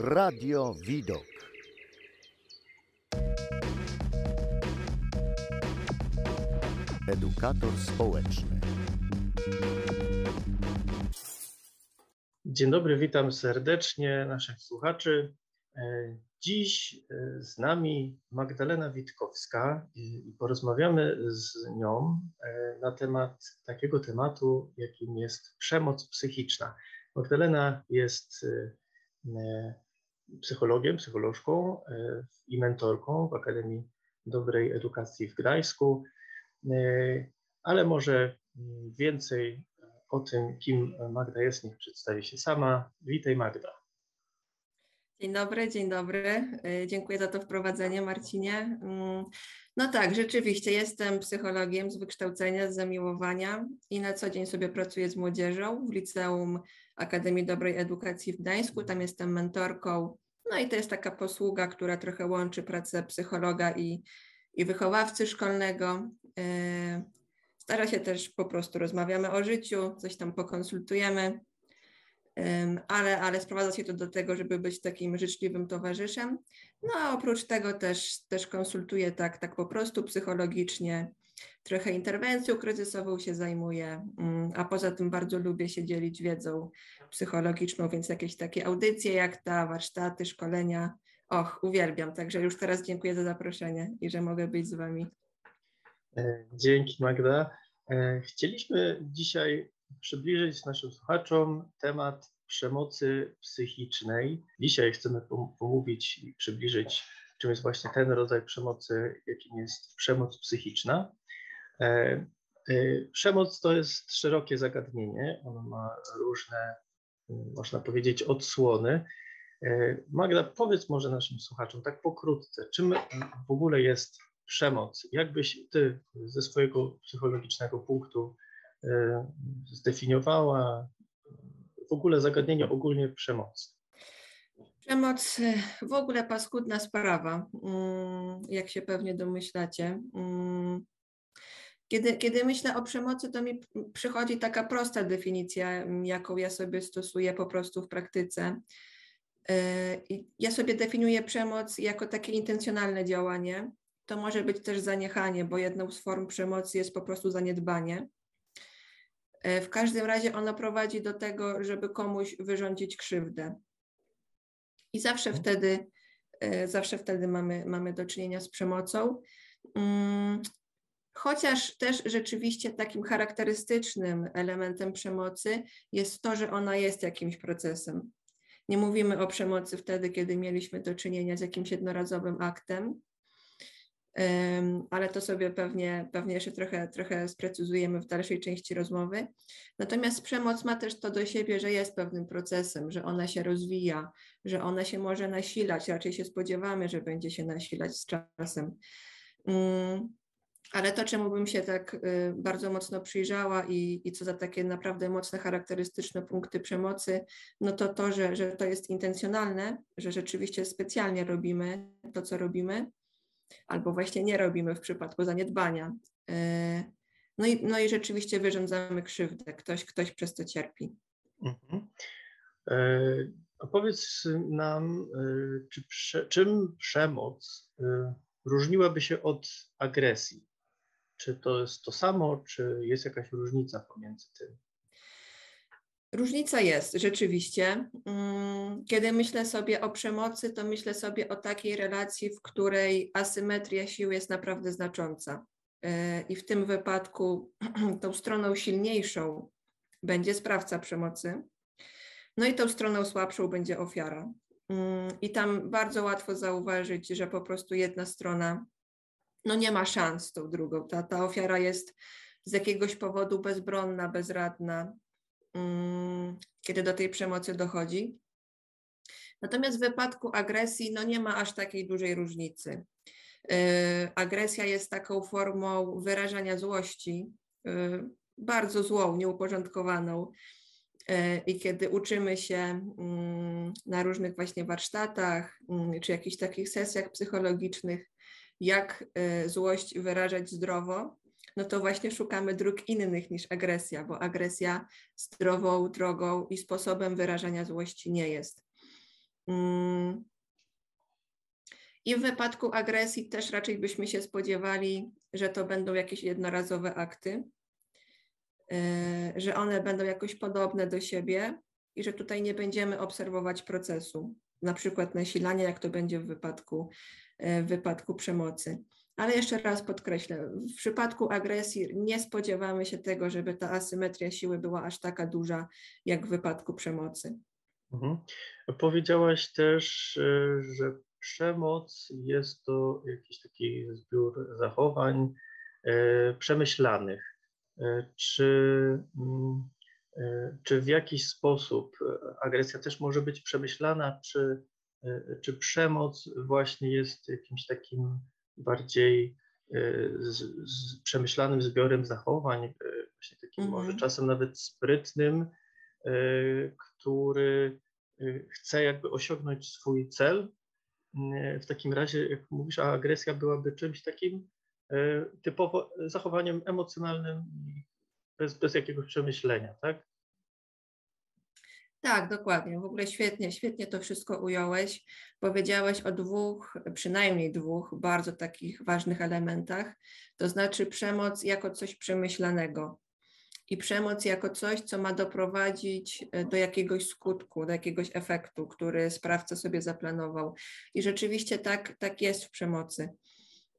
Radio Widok. Edukator społeczny. Dzień dobry, witam serdecznie naszych słuchaczy. E, Dziś e, z nami Magdalena Witkowska i porozmawiamy z nią e, na temat takiego tematu, jakim jest przemoc psychiczna. Magdalena jest psychologiem, psycholożką i mentorką w Akademii Dobrej Edukacji w Gdańsku, ale może więcej o tym, kim Magda jest, niech przedstawi się sama. Witaj Magda. Dzień dobry, dzień dobry. Y, dziękuję za to wprowadzenie, Marcinie. Mm, no tak, rzeczywiście jestem psychologiem z wykształcenia, z zamiłowania i na co dzień sobie pracuję z młodzieżą w Liceum Akademii Dobrej Edukacji w Gdańsku. Tam jestem mentorką. No i to jest taka posługa, która trochę łączy pracę psychologa i, i wychowawcy szkolnego. Y, stara się też po prostu rozmawiamy o życiu, coś tam pokonsultujemy ale, ale sprowadza się to do tego, żeby być takim życzliwym towarzyszem. No a oprócz tego też, też konsultuję tak, tak po prostu psychologicznie, trochę interwencją kryzysową się zajmuję, mm, a poza tym bardzo lubię się dzielić wiedzą psychologiczną, więc jakieś takie audycje jak ta, warsztaty, szkolenia, och, uwielbiam. Także już teraz dziękuję za zaproszenie i że mogę być z Wami. E, dzięki Magda. E, chcieliśmy dzisiaj przybliżyć naszym słuchaczom temat przemocy psychicznej. Dzisiaj chcemy pomówić i przybliżyć, czym jest właśnie ten rodzaj przemocy, jakim jest przemoc psychiczna. E, e, przemoc to jest szerokie zagadnienie, ono ma różne, można powiedzieć, odsłony. E, Magda, powiedz może naszym słuchaczom tak pokrótce, czym w ogóle jest przemoc? Jakbyś ty ze swojego psychologicznego punktu zdefiniowała w ogóle zagadnienie ogólnie przemocy. Przemoc w ogóle paskudna sprawa, mm, jak się pewnie domyślacie. Mm, kiedy, kiedy myślę o przemocy, to mi przychodzi taka prosta definicja, jaką ja sobie stosuję po prostu w praktyce. E, ja sobie definiuję przemoc jako takie intencjonalne działanie. To może być też zaniechanie, bo jedną z form przemocy jest po prostu zaniedbanie. E, w każdym razie ono prowadzi do tego, żeby komuś wyrządzić krzywdę. I zawsze mhm. wtedy, e, zawsze wtedy mamy, mamy do czynienia z przemocą. Mm, chociaż też rzeczywiście takim charakterystycznym elementem przemocy jest to, że ona jest jakimś procesem. Nie mówimy o przemocy wtedy, kiedy mieliśmy do czynienia z jakimś jednorazowym aktem, ale to sobie pewnie, pewnie jeszcze trochę, trochę sprecyzujemy w dalszej części rozmowy. Natomiast przemoc ma też to do siebie, że jest pewnym procesem, że ona się rozwija, że ona się może nasilać, raczej się spodziewamy, że będzie się nasilać z czasem. Ale to, czemu bym się tak y, bardzo mocno przyjrzała i, i co za takie naprawdę mocne, charakterystyczne punkty przemocy, no to to, że, że to jest intencjonalne, że rzeczywiście specjalnie robimy to, co robimy, albo właśnie nie robimy w przypadku zaniedbania. E, no i, no i rzeczywiście wyrządzamy krzywdę, ktoś, ktoś przez to cierpi. Mhm. E, opowiedz nam, e, czy prze, czym przemoc e, różniłaby się od agresji? Czy to jest to samo, czy jest jakaś różnica pomiędzy tym? Różnica jest rzeczywiście. Mm, kiedy myślę sobie o przemocy, to myślę sobie o takiej relacji, w której asymetria sił jest naprawdę znacząca. E, I w tym wypadku tą stroną silniejszą będzie sprawca przemocy, no i tą stroną słabszą będzie ofiara. Mm, I tam bardzo łatwo zauważyć, że po prostu jedna strona no nie ma szans tą drugą. Ta, ta ofiara jest z jakiegoś powodu bezbronna, bezradna, Mm, kiedy do tej przemocy dochodzi. Natomiast w wypadku agresji no nie ma aż takiej dużej różnicy. Y, agresja jest taką formą wyrażania złości, y, bardzo złą, nieuporządkowaną. Y, I kiedy uczymy się mm, na różnych właśnie warsztatach mm, czy jakichś takich sesjach psychologicznych, jak złość wyrażać zdrowo, no to właśnie szukamy dróg innych niż agresja, bo agresja zdrową drogą i sposobem wyrażania złości nie jest. Mm. I w wypadku agresji też raczej byśmy się spodziewali, że to będą jakieś jednorazowe akty, e, że one będą jakoś podobne do siebie i że tutaj nie będziemy obserwować procesu, na przykład nasilania, jak to będzie w wypadku, e, w wypadku przemocy. Ale jeszcze raz podkreślę, w przypadku agresji nie spodziewamy się tego, żeby ta asymetria siły była aż taka duża, jak w wypadku przemocy. Mhm. Powiedziałaś też, e, że przemoc jest to jakiś taki zbiór zachowań e, przemyślanych. E, czy, mm, czy w jakiś sposób agresja też może być przemyślana, czy, czy przemoc właśnie jest jakimś takim bardziej z, z przemyślanym zbiorem zachowań, właśnie takim mm -hmm. może czasem nawet sprytnym, który chce jakby osiągnąć swój cel. W takim razie, jak mówisz, a agresja byłaby czymś takim typowo zachowaniem emocjonalnym bez, bez jakiegoś przemyślenia, tak? Tak, dokładnie. W ogóle świetnie, świetnie to wszystko ująłeś. Powiedziałeś o dwóch, przynajmniej dwóch bardzo takich ważnych elementach, to znaczy przemoc jako coś przemyślanego i przemoc jako coś, co ma doprowadzić e, do jakiegoś skutku, do jakiegoś efektu, który sprawca sobie zaplanował. I rzeczywiście tak, tak jest w przemocy.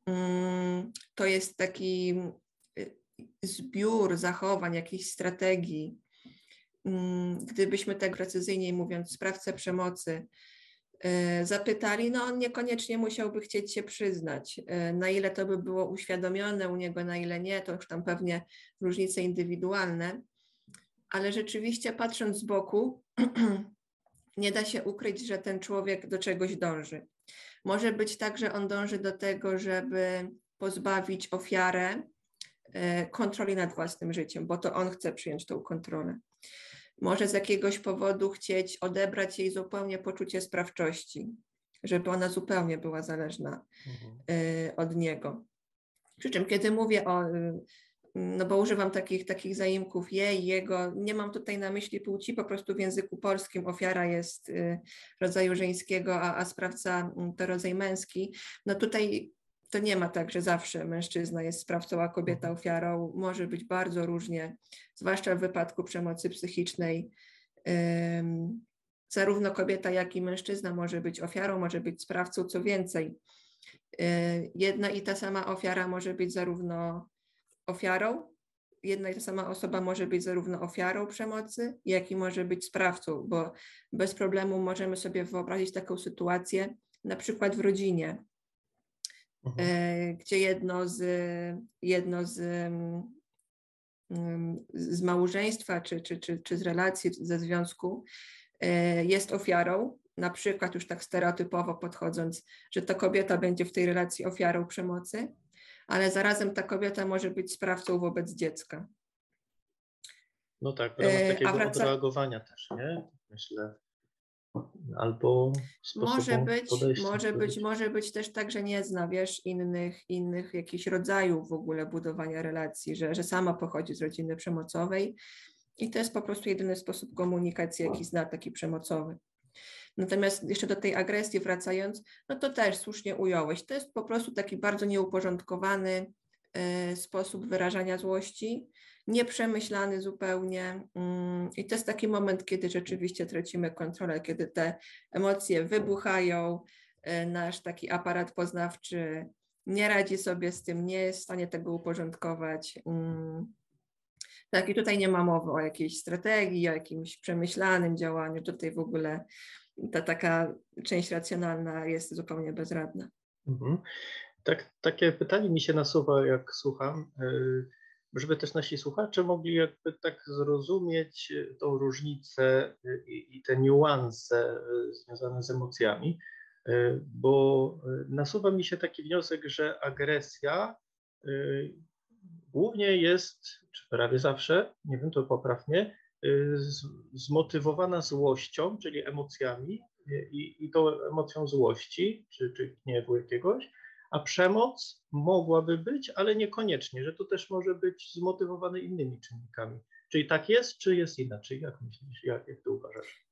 Mm, to jest taki e, zbiór zachowań, jakichś strategii. Mm, gdybyśmy tak precyzyjniej mówiąc, sprawcę przemocy E, zapytali, no on niekoniecznie musiałby chcieć się przyznać. E, na ile to by było uświadomione u niego, na ile nie, to już tam pewnie różnice indywidualne, ale rzeczywiście patrząc z boku, nie da się ukryć, że ten człowiek do czegoś dąży. Może być tak, że on dąży do tego, żeby pozbawić ofiarę e, kontroli nad własnym życiem, bo to on chce przyjąć tą kontrolę może z jakiegoś powodu chcieć odebrać jej zupełnie poczucie sprawczości, żeby ona zupełnie była zależna mhm. Y, od niego. Przy czym, kiedy mówię o, y, no bo używam takich, takich zaimków jej, jego, nie mam tutaj na myśli płci, po prostu w języku polskim ofiara jest y, rodzaju żeńskiego, a, a sprawca mm, to rodzaj męski. No tutaj to nie ma tak, że zawsze mężczyzna jest sprawcą, a kobieta mhm. ofiarą. Może być bardzo różnie, zwłaszcza w wypadku przemocy psychicznej. Zarówno kobieta, jak i mężczyzna może być ofiarą, może być sprawcą, co więcej. Y, jedna i ta sama ofiara może być zarówno ofiarą, jedna i ta sama osoba może być zarówno ofiarą przemocy, jak i może być sprawcą, bo bez problemu możemy sobie wyobrazić taką sytuację, na przykład w rodzinie, Mhm. E, gdzie jedno z, jedno z, mm, z małżeństwa czy, czy, czy, czy z relacji, ze związku e, jest ofiarą, na przykład już tak stereotypowo podchodząc, że ta kobieta będzie w tej relacji ofiarą przemocy, ale zarazem ta kobieta może być sprawcą wobec dziecka. No tak, w ramach e, takiego wraca... odreagowania też, nie? Myślę albo może być, może być, może być też tak, że nie zna, wiesz, innych, innych jakichś rodzajów w ogóle budowania relacji, że, że sama pochodzi z rodziny przemocowej i to jest po prostu jedyny sposób komunikacji, jaki zna taki przemocowy. Natomiast jeszcze do tej agresji wracając, no to też słusznie ująłeś. To jest po prostu taki bardzo nieuporządkowany sposób wyrażania złości, nieprzemyślany zupełnie. Mm, I to jest taki moment, kiedy rzeczywiście tracimy kontrolę, kiedy te emocje wybuchają, e, nasz taki aparat poznawczy nie radzi sobie z tym, nie jest w stanie tego uporządkować. Mm. Tak, i tutaj nie ma mowy o jakiejś strategii, o jakimś przemyślanym działaniu. Tutaj w ogóle ta taka część racjonalna jest zupełnie bezradna. Mhm. Tak, takie pytanie mi się nasuwa, jak słucham. Y, żeby też nasi słuchacze mogli jakby tak zrozumieć e, tą różnicę e, i, i te niuanse związane z emocjami, bo nasuwa mi się taki wniosek, że agresja głównie jest, czy prawie zawsze, nie wiem, to poprawnie, zmotywowana złością, czyli emocjami i, i tą emocją złości, czy, czy gniewu jakiegoś, a przemoc mogłaby być, ale niekoniecznie, że to też może być zmotywowane innymi czynnikami. Czyli tak jest, czy jest inaczej? Jak myślisz, jak, jak to uważasz?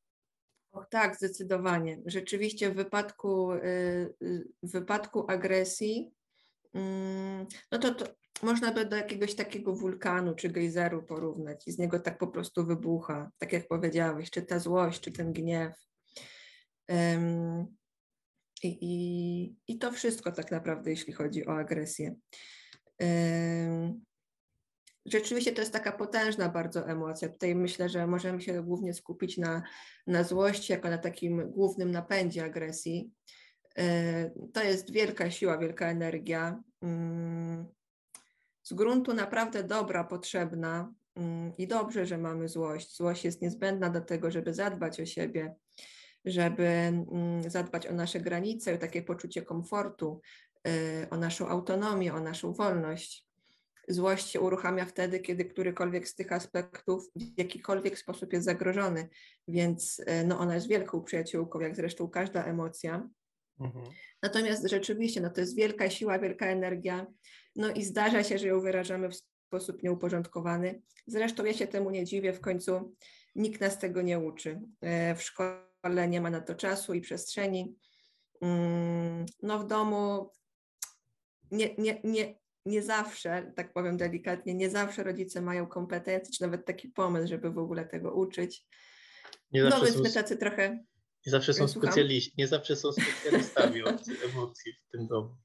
Och, tak, zdecydowanie. Rzeczywiście w wypadku, y, y, w wypadku agresji, mm, no to, to można by do jakiegoś takiego wulkanu czy gejzeru porównać i z niego tak po prostu wybucha, tak jak powiedziałeś, czy ta złość, czy ten gniew. I, i, I to wszystko tak naprawdę, jeśli chodzi o agresję. Rzeczywiście to jest taka potężna bardzo emocja. Tutaj myślę, że możemy się głównie skupić na, na złości, jako na takim głównym napędzie agresji. To jest wielka siła, wielka energia. Mm, z gruntu naprawdę dobra, potrzebna mm, i dobrze, że mamy złość. Złość jest niezbędna do tego, żeby zadbać o siebie, żeby mm, zadbać o nasze granice, o takie poczucie komfortu, e, o naszą autonomię, o naszą wolność. Złość się uruchamia wtedy, kiedy którykolwiek z tych aspektów w jakikolwiek sposób jest zagrożony, więc e, no, ona jest wielką przyjaciółką, jak zresztą każda emocja. Mhm. Natomiast rzeczywiście no, to jest wielka siła, wielka energia, no i zdarza się, że ją wyrażamy w sposób nieuporządkowany. Zresztą ja się temu nie dziwię, w końcu nikt nas tego nie uczy. E, w szkole nie ma na to czasu i przestrzeni. Mm, no w domu nie, nie, nie, nie zawsze, tak powiem delikatnie, nie zawsze rodzice mają kompetencje, czy nawet taki pomysł, żeby w ogóle tego uczyć. Nie no więc my tacy trochę... Nie zawsze są specjaliści, nie zawsze są specjalistami od emocji w tym domu.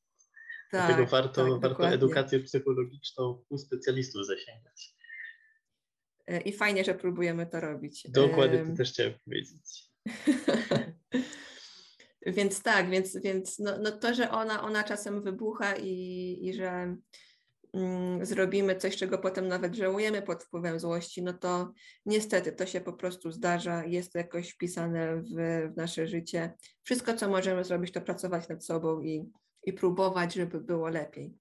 Tak, Dlatego warto, tak, warto edukację psychologiczną u specjalistów zasięgać. E, I fajnie, że próbujemy to robić. Dokładnie, to też chciałem powiedzieć. Więc tak, więc, więc no, no to, że ona, ona czasem wybucha i, i że mm, zrobimy coś, czego potem nawet żałujemy pod wpływem złości, no to niestety to się po prostu zdarza, jest to jakoś wpisane w, w nasze życie. Wszystko, co możemy zrobić, to pracować nad sobą i, i próbować, żeby było lepiej.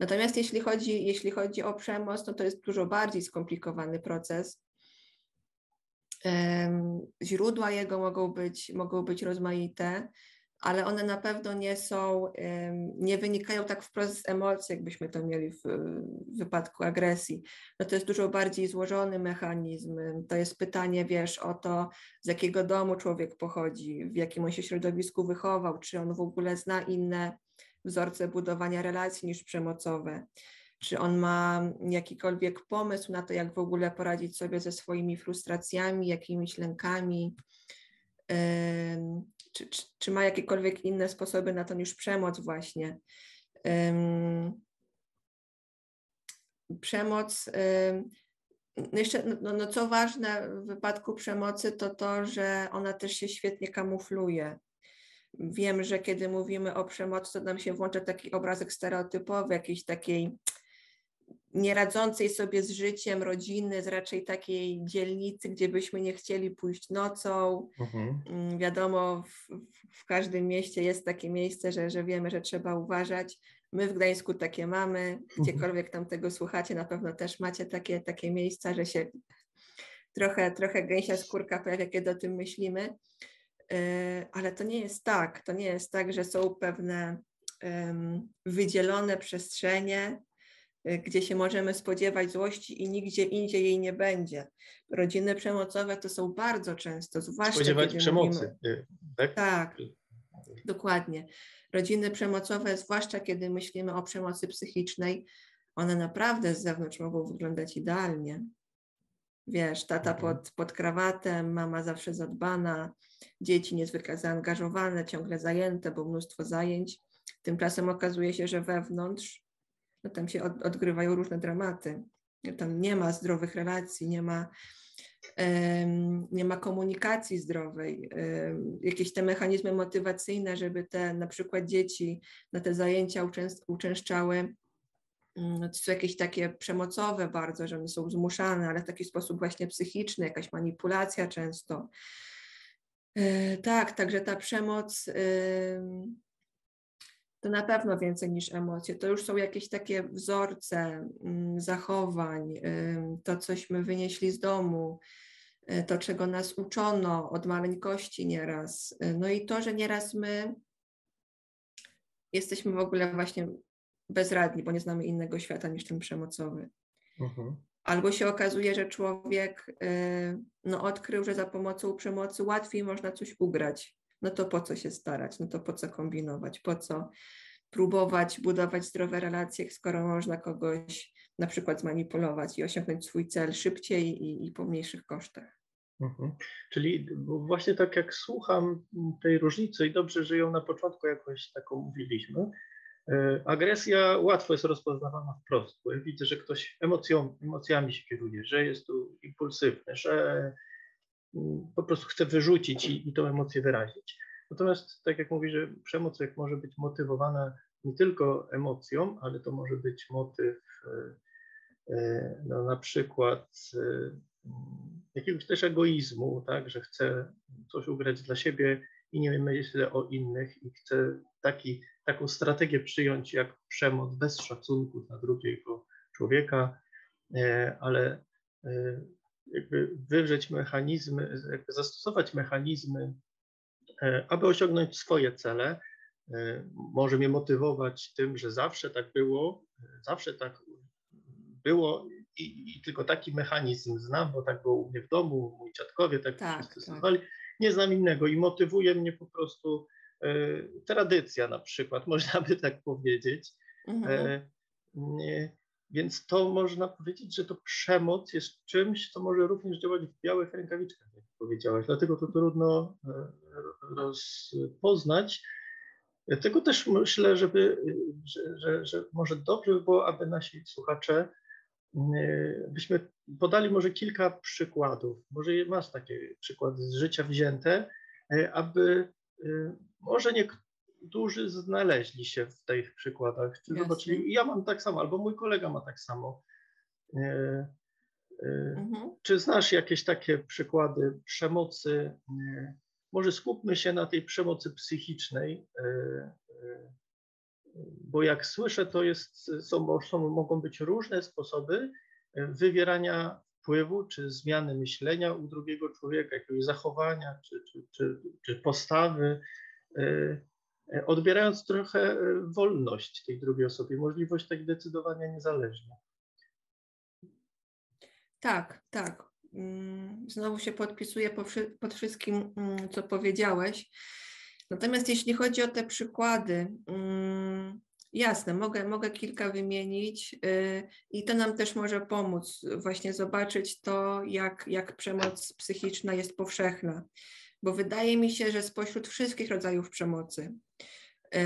Natomiast jeśli chodzi, jeśli chodzi o przemoc, no to jest dużo bardziej skomplikowany proces. Źródła jego mogą być, mogą być rozmaite, ale one na pewno nie są, nie wynikają tak wprost z emocji, jakbyśmy to mieli w, w wypadku agresji. No to jest dużo bardziej złożony mechanizm. To jest pytanie, wiesz, o to, z jakiego domu człowiek pochodzi, w jakim on się środowisku wychował, czy on w ogóle zna inne wzorce budowania relacji niż przemocowe czy on ma jakikolwiek pomysł na to, jak w ogóle poradzić sobie ze swoimi frustracjami, jakimiś lękami, czy, czy, czy ma jakiekolwiek inne sposoby na to niż przemoc właśnie. Przemoc, no jeszcze, no, no, no co ważne w wypadku przemocy, to to, że ona też się świetnie kamufluje. Wiem, że kiedy mówimy o przemocy, to nam się włącza taki obrazek stereotypowy, jakiejś takiej nieradzącej sobie z życiem rodziny, z raczej takiej dzielnicy, gdzie byśmy nie chcieli pójść nocą. Mhm. Mm, wiadomo, w, w, każdym mieście jest takie miejsce, że, że wiemy, że trzeba uważać. My w Gdańsku takie mamy, mhm. gdziekolwiek tam tego słuchacie, na pewno też macie takie, takie miejsca, że się trochę, trochę gęsia skórka pojawia, kiedy o tym myślimy. E, ale to nie jest tak. To nie jest tak, że są pewne wydzielone przestrzenie, gdzie się możemy spodziewać złości i nigdzie indziej jej nie będzie. Rodziny przemocowe to są bardzo często, zwłaszcza spodziewać przemocy, mówimy, y, tak? Tak, dokładnie. Rodziny przemocowe, zwłaszcza kiedy myślimy o przemocy psychicznej, one naprawdę z zewnątrz mogą wyglądać idealnie. Wiesz, tata mhm. pod, pod krawatem, mama zawsze zadbana, dzieci niezwykle zaangażowane, ciągle zajęte, bo mnóstwo zajęć. Tymczasem okazuje się, że wewnątrz no tam się od, odgrywają różne dramaty. Tam nie ma zdrowych relacji, nie ma, um, nie ma komunikacji zdrowej, um, jakieś te mechanizmy motywacyjne, żeby te na przykład dzieci na te zajęcia uczęst, uczęszczały. Um, to są jakieś takie przemocowe bardzo, że one są zmuszane, ale w taki sposób właśnie psychiczny, jakaś manipulacja często. E, tak, także ta przemoc to na pewno więcej niż emocje. To już są jakieś takie wzorce mm, zachowań, to cośmy wynieśli z domu, y, to czego nas uczono od maleńkości nieraz. Y, no i to, że nieraz my jesteśmy w ogóle właśnie bezradni, bo nie znamy innego świata niż ten przemocowy. Uh-huh. Albo się okazuje, że człowiek y, no, odkrył, że za pomocą przemocy łatwiej można coś ugrać. No to po co się starać? No to po co kombinować? Po co próbować budować zdrowe relacje, skoro można kogoś na przykład zmanipulować i osiągnąć swój cel szybciej i, i po mniejszych kosztach? Mhm. Czyli właśnie tak jak słucham tej różnicy i dobrze, że ją na początku jakoś taką mówiliśmy, e, agresja łatwo jest rozpoznawana wprost, bo ja widzę, że ktoś emocją, emocjami się kieruje, że jest tu impulsywny, że po prostu chce wyrzucić i, i tą emocję wyrazić. Natomiast tak jak mówi, że przemoc jak może być motywowana nie tylko emocją, ale to może być motyw e, e, no, na przykład jakiegoś też egoizmu, tak, że chcę coś ugrać dla siebie i nie myślę o innych i chcę taki, taką strategię przyjąć jak przemoc bez szacunku dla drugiego człowieka, e, ale e, jakby wywrzeć mechanizmy, jakby zastosować mechanizmy, e, aby osiągnąć swoje cele. Może mnie motywować tym, że zawsze tak było, zawsze tak było i, i, tylko taki mechanizm znam, bo tak było u mnie w domu, moi dziadkowie tak, tak stosowali. Tak. Nie znam innego i motywuje mnie po prostu e, tradycja na przykład, można by tak powiedzieć. Mhm. E, nie, więc to można powiedzieć, że to przemoc jest czymś, co może również działać w białych rękawiczkach, jak powiedziałaś. Dlatego to trudno e, rozpoznać. Dlatego też myślę, żeby, że, że, że może dobrze by było, aby nasi słuchacze Yy, byśmy podali może kilka przykładów, może masz takie przykłady z życia wzięte, yy, aby może niektórzy znaleźli się w tych przykładach, czy zobaczyli, ja mam tak samo, albo mój kolega ma tak samo. Mhm. Czy znasz jakieś takie przykłady przemocy? Może skupmy się na tej przemocy psychicznej, bo jak słyszę, to jest, są, są, mogą być różne sposoby e, wywierania wpływu czy zmiany myślenia u drugiego człowieka, jakiegoś zachowania czy, czy, czy, czy postawy, e, e, odbierając trochę wolność tej drugiej osobie, możliwość tak decydowania niezależnie. Tak, tak. Mm, znowu się podpisuję pod wszystkim, mm, co powiedziałeś. Natomiast jeśli chodzi o te przykłady, mm, jasne, mogę, mogę kilka wymienić y, i to nam też może pomóc właśnie zobaczyć to, jak, jak przemoc psychiczna jest powszechna. Bo wydaje mi się, że spośród wszystkich rodzajów przemocy, y,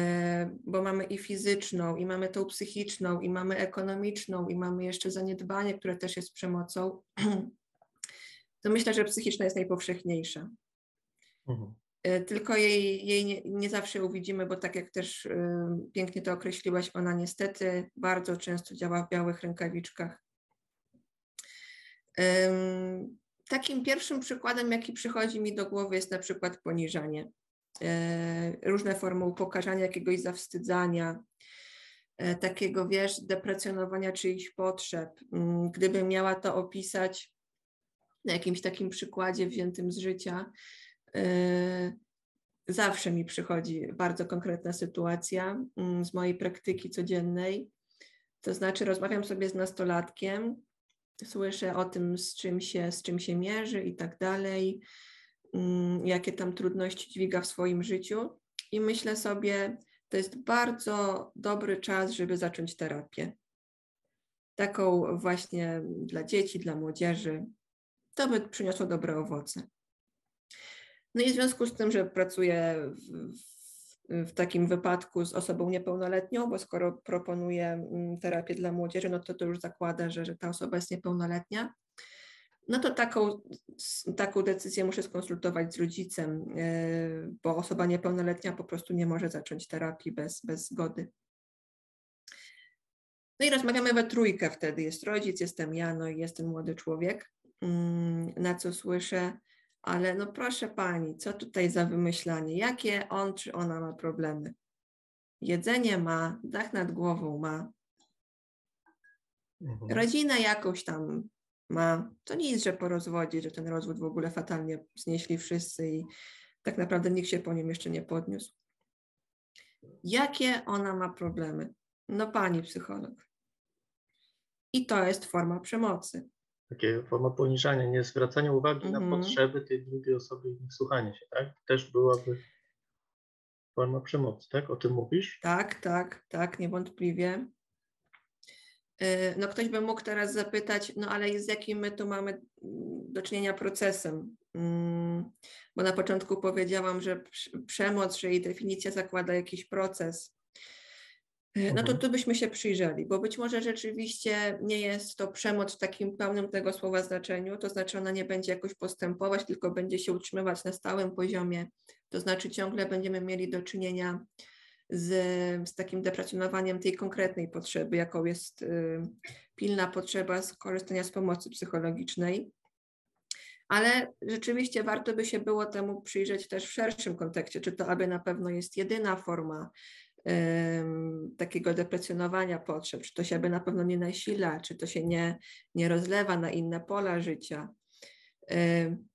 bo mamy i fizyczną, i mamy tą psychiczną, i mamy ekonomiczną, i mamy jeszcze zaniedbanie, które też jest przemocą, to myślę, że psychiczna jest najpowszechniejsza. Mhm. E, tylko jej, jej nie, nie, zawsze uwidzimy, bo tak jak też y, pięknie to określiłaś, ona niestety bardzo często działa w białych rękawiczkach. Takim pierwszym przykładem, jaki przychodzi mi do głowy, jest na przykład poniżanie. Y, różne formy upokarzania, jakiegoś zawstydzania, y, takiego, wiesz, deprecjonowania czyichś potrzeb. Mm, gdybym miała to opisać na jakimś takim przykładzie wziętym z życia, Y, zawsze mi przychodzi bardzo konkretna sytuacja mm, z mojej praktyki codziennej. To znaczy, rozmawiam sobie z nastolatkiem, słyszę o tym, z czym się, z czym się mierzy i tak dalej, mm, jakie tam trudności dźwiga w swoim życiu, i myślę sobie, to jest bardzo dobry czas, żeby zacząć terapię. Taką właśnie dla dzieci, dla młodzieży. To by przyniosło dobre owoce. No i w związku z tym, że pracuję w, w takim wypadku z osobą niepełnoletnią, bo skoro proponuję mm, terapię dla młodzieży, no to to już zakłada, że, że ta osoba jest niepełnoletnia. No to taką, taką decyzję muszę skonsultować z rodzicem, yy, bo osoba niepełnoletnia po prostu nie może zacząć terapii bez, bez zgody. No i rozmawiamy we trójkę wtedy. Jest rodzic, jestem ja, no i jest ten młody człowiek. Mm, na co słyszę, ale no proszę pani, co tutaj za wymyślanie? Jakie on czy ona ma problemy? Jedzenie ma, dach nad głową ma, mhm. rodzinę jakąś tam ma. To nic, że po rozwodzie, że ten rozwód w ogóle fatalnie znieśli wszyscy i tak naprawdę nikt się po nim jeszcze nie podniósł. Jakie ona ma problemy? No pani psycholog. I to jest forma przemocy. Takie forma poniżania, nie zwracania uwagi Mhm. na potrzeby tej drugiej osoby i nie słuchania się, tak? Też byłaby forma przemocy, tak? O tym mówisz? Tak, tak, tak, niewątpliwie. Y, No ktoś by mógł teraz zapytać, no ale z jakim my tu mamy mm, do czynienia procesem? Mm, Bo na początku powiedziałam, że prz- przemoc, że jej definicja zakłada jakiś proces. No to Mhm. tu byśmy się przyjrzeli, bo być może rzeczywiście nie jest to przemoc w takim pełnym tego słowa znaczeniu, to znaczy ona nie będzie jakoś postępować, tylko będzie się utrzymywać na stałym poziomie, to znaczy ciągle będziemy mieli do czynienia z, z takim deprecjonowaniem tej konkretnej potrzeby, jaką jest y, pilna potrzeba skorzystania z pomocy psychologicznej. Ale rzeczywiście warto by się było temu przyjrzeć też w szerszym kontekście, czy to aby na pewno jest jedyna forma takiego deprecjonowania potrzeb, czy to się aby na pewno nie nasila, czy to się nie, nie rozlewa na inne pola życia.